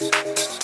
next.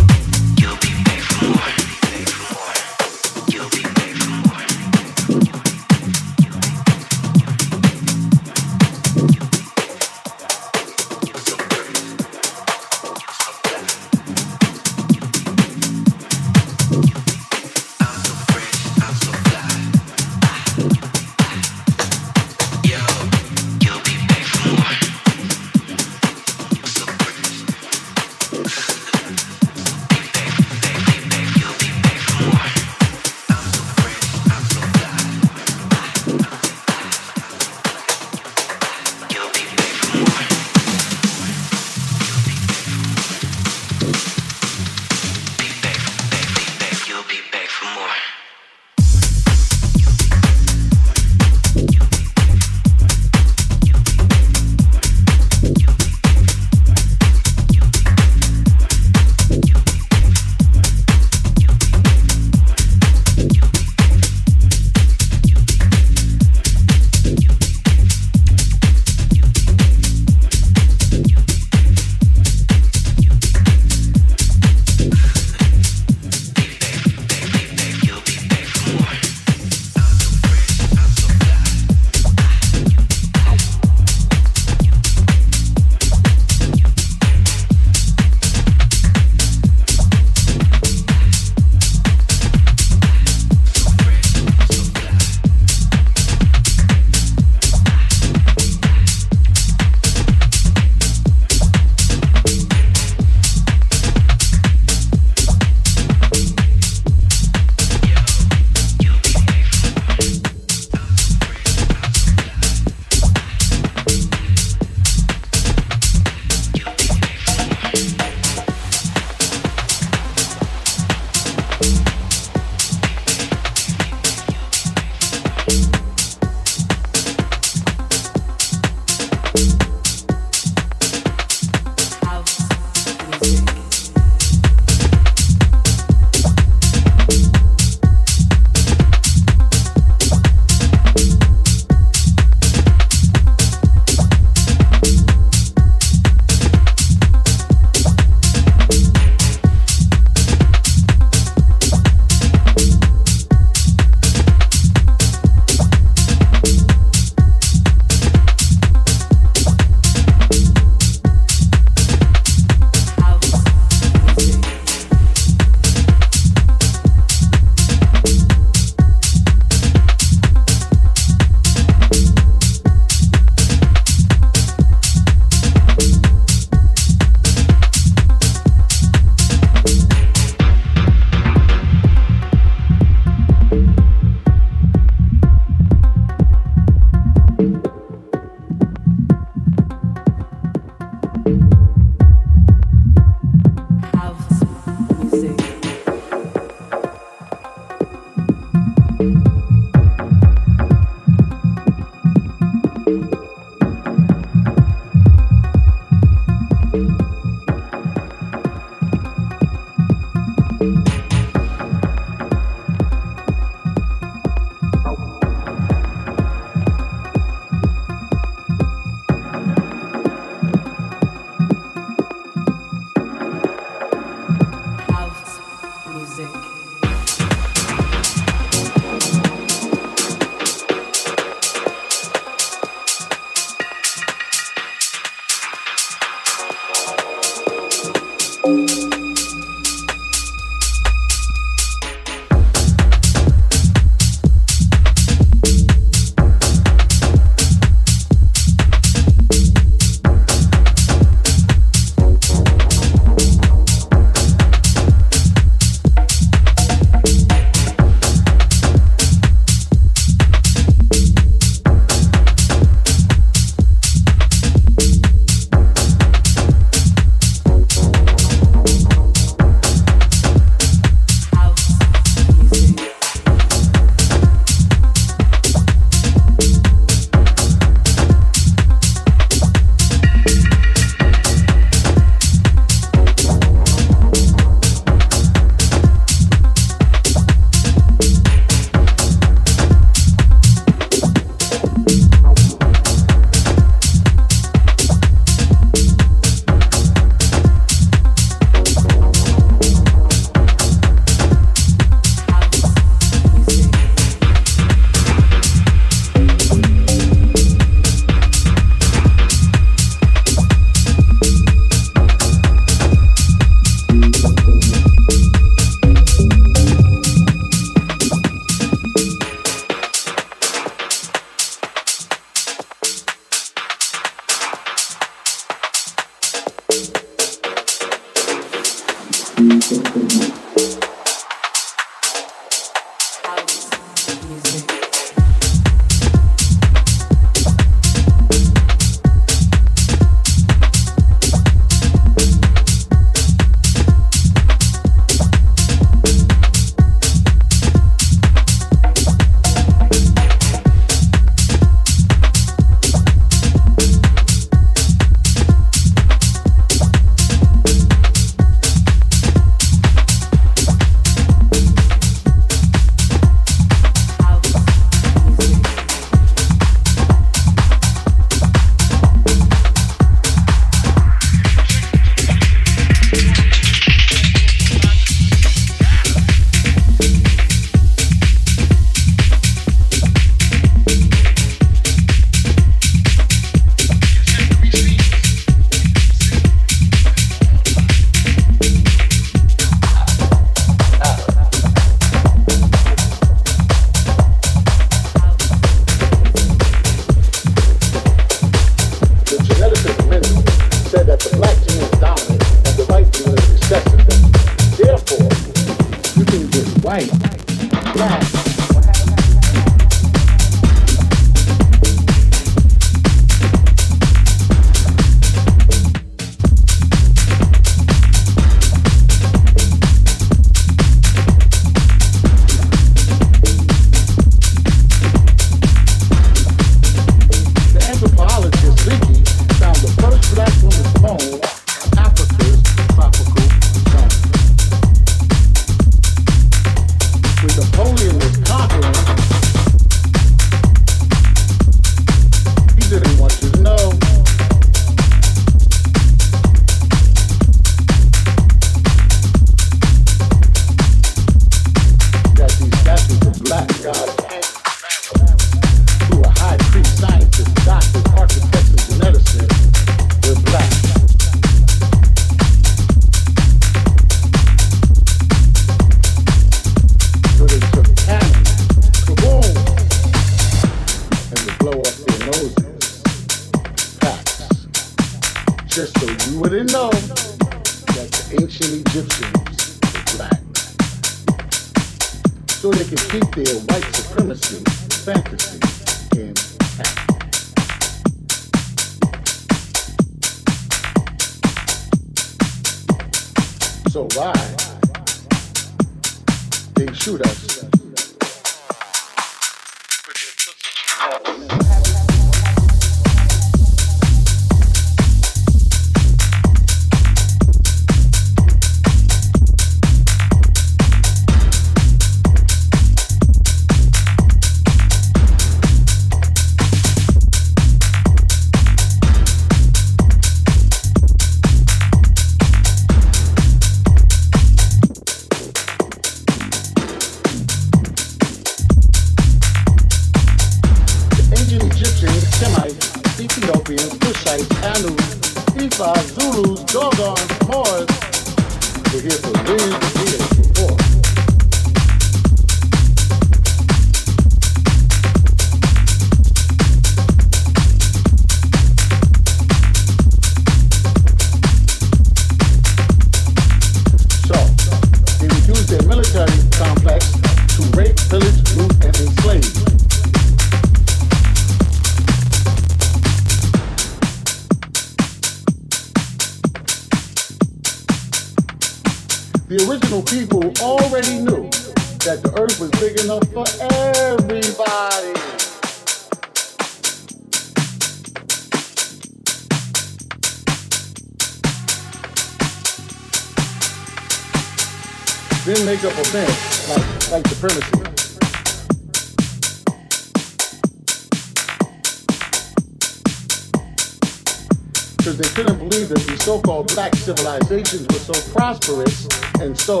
Civilizations were so prosperous and so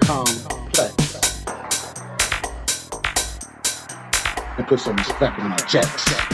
complex. And put some respect on my checks.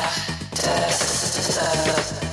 da, da, da, da.